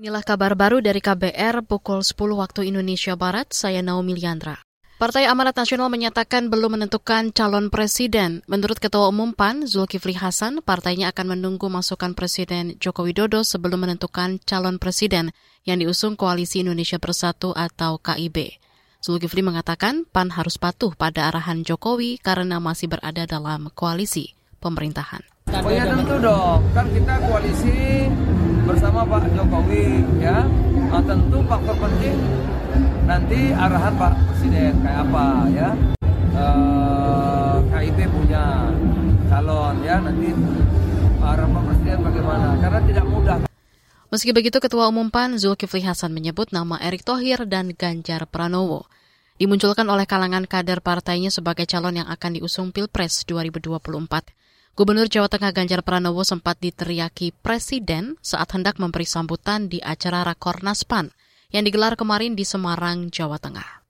Inilah kabar baru dari KBR pukul 10 waktu Indonesia Barat, saya Naomi Liandra. Partai Amanat Nasional menyatakan belum menentukan calon presiden. Menurut Ketua Umum PAN, Zulkifli Hasan, partainya akan menunggu masukan Presiden Joko Widodo sebelum menentukan calon presiden yang diusung Koalisi Indonesia Bersatu atau KIB. Zulkifli mengatakan PAN harus patuh pada arahan Jokowi karena masih berada dalam koalisi pemerintahan. Oh ya tentu dong, kan kita koalisi bersama Pak Jokowi ya. Nah, tentu faktor penting nanti arahan Pak Presiden kayak apa ya. Uh, eh, KIP punya calon ya nanti arahan Pak Presiden bagaimana karena tidak mudah. Meski begitu, Ketua Umum PAN Zulkifli Hasan menyebut nama Erick Thohir dan Ganjar Pranowo dimunculkan oleh kalangan kader partainya sebagai calon yang akan diusung Pilpres 2024. Gubernur Jawa Tengah Ganjar Pranowo sempat diteriaki presiden saat hendak memberi sambutan di acara Rakornas PAN yang digelar kemarin di Semarang, Jawa Tengah.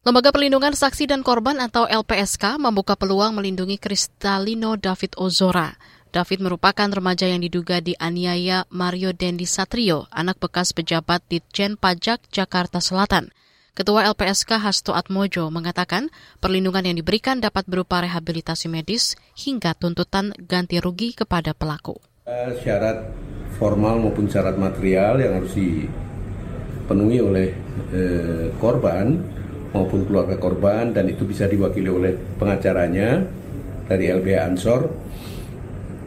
Lembaga Perlindungan Saksi dan Korban atau LPSK membuka peluang melindungi Kristalino David Ozora. David merupakan remaja yang diduga dianiaya Mario Dendi Satrio, anak bekas pejabat Ditjen Pajak Jakarta Selatan. Ketua LPSK Hasto Atmojo mengatakan perlindungan yang diberikan dapat berupa rehabilitasi medis hingga tuntutan ganti rugi kepada pelaku. Eh, syarat formal maupun syarat material yang harus dipenuhi oleh eh, korban maupun keluarga korban dan itu bisa diwakili oleh pengacaranya dari LBH Ansor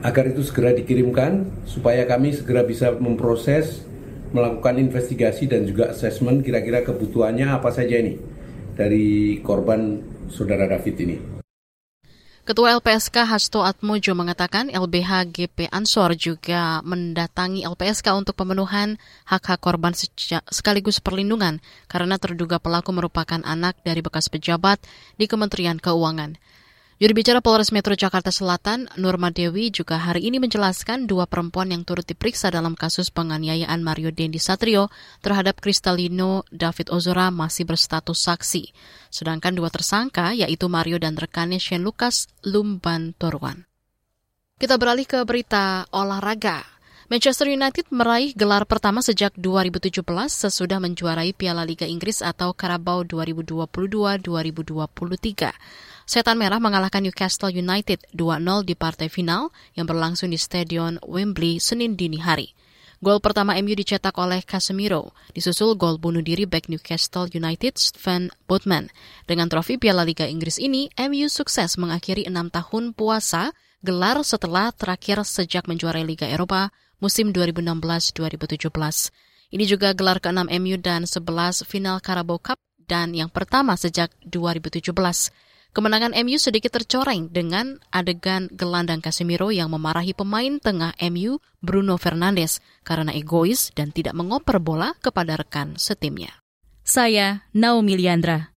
agar itu segera dikirimkan supaya kami segera bisa memproses melakukan investigasi dan juga asesmen kira-kira kebutuhannya apa saja ini dari korban saudara David ini. Ketua LPSK Hasto Atmojo mengatakan LBH GP Ansor juga mendatangi LPSK untuk pemenuhan hak-hak korban sekaligus perlindungan karena terduga pelaku merupakan anak dari bekas pejabat di Kementerian Keuangan. Juru bicara Polres Metro Jakarta Selatan, Nurma Dewi juga hari ini menjelaskan dua perempuan yang turut diperiksa dalam kasus penganiayaan Mario Dendi Satrio terhadap Kristalino David Ozora masih berstatus saksi. Sedangkan dua tersangka yaitu Mario dan rekannya Shane Lucas Lumban Torwan. Kita beralih ke berita olahraga. Manchester United meraih gelar pertama sejak 2017 sesudah menjuarai Piala Liga Inggris atau Carabao 2022-2023. Setan Merah mengalahkan Newcastle United 2-0 di partai final yang berlangsung di Stadion Wembley Senin dini hari. Gol pertama MU dicetak oleh Casemiro, disusul gol bunuh diri back Newcastle United Sven Botman. Dengan trofi Piala Liga Inggris ini, MU sukses mengakhiri enam tahun puasa gelar setelah terakhir sejak menjuarai Liga Eropa musim 2016-2017. Ini juga gelar ke-6 MU dan 11 final Carabao Cup dan yang pertama sejak 2017. Kemenangan MU sedikit tercoreng dengan adegan gelandang Casemiro yang memarahi pemain tengah MU Bruno Fernandes karena egois dan tidak mengoper bola kepada rekan setimnya. Saya Naomi Liandra.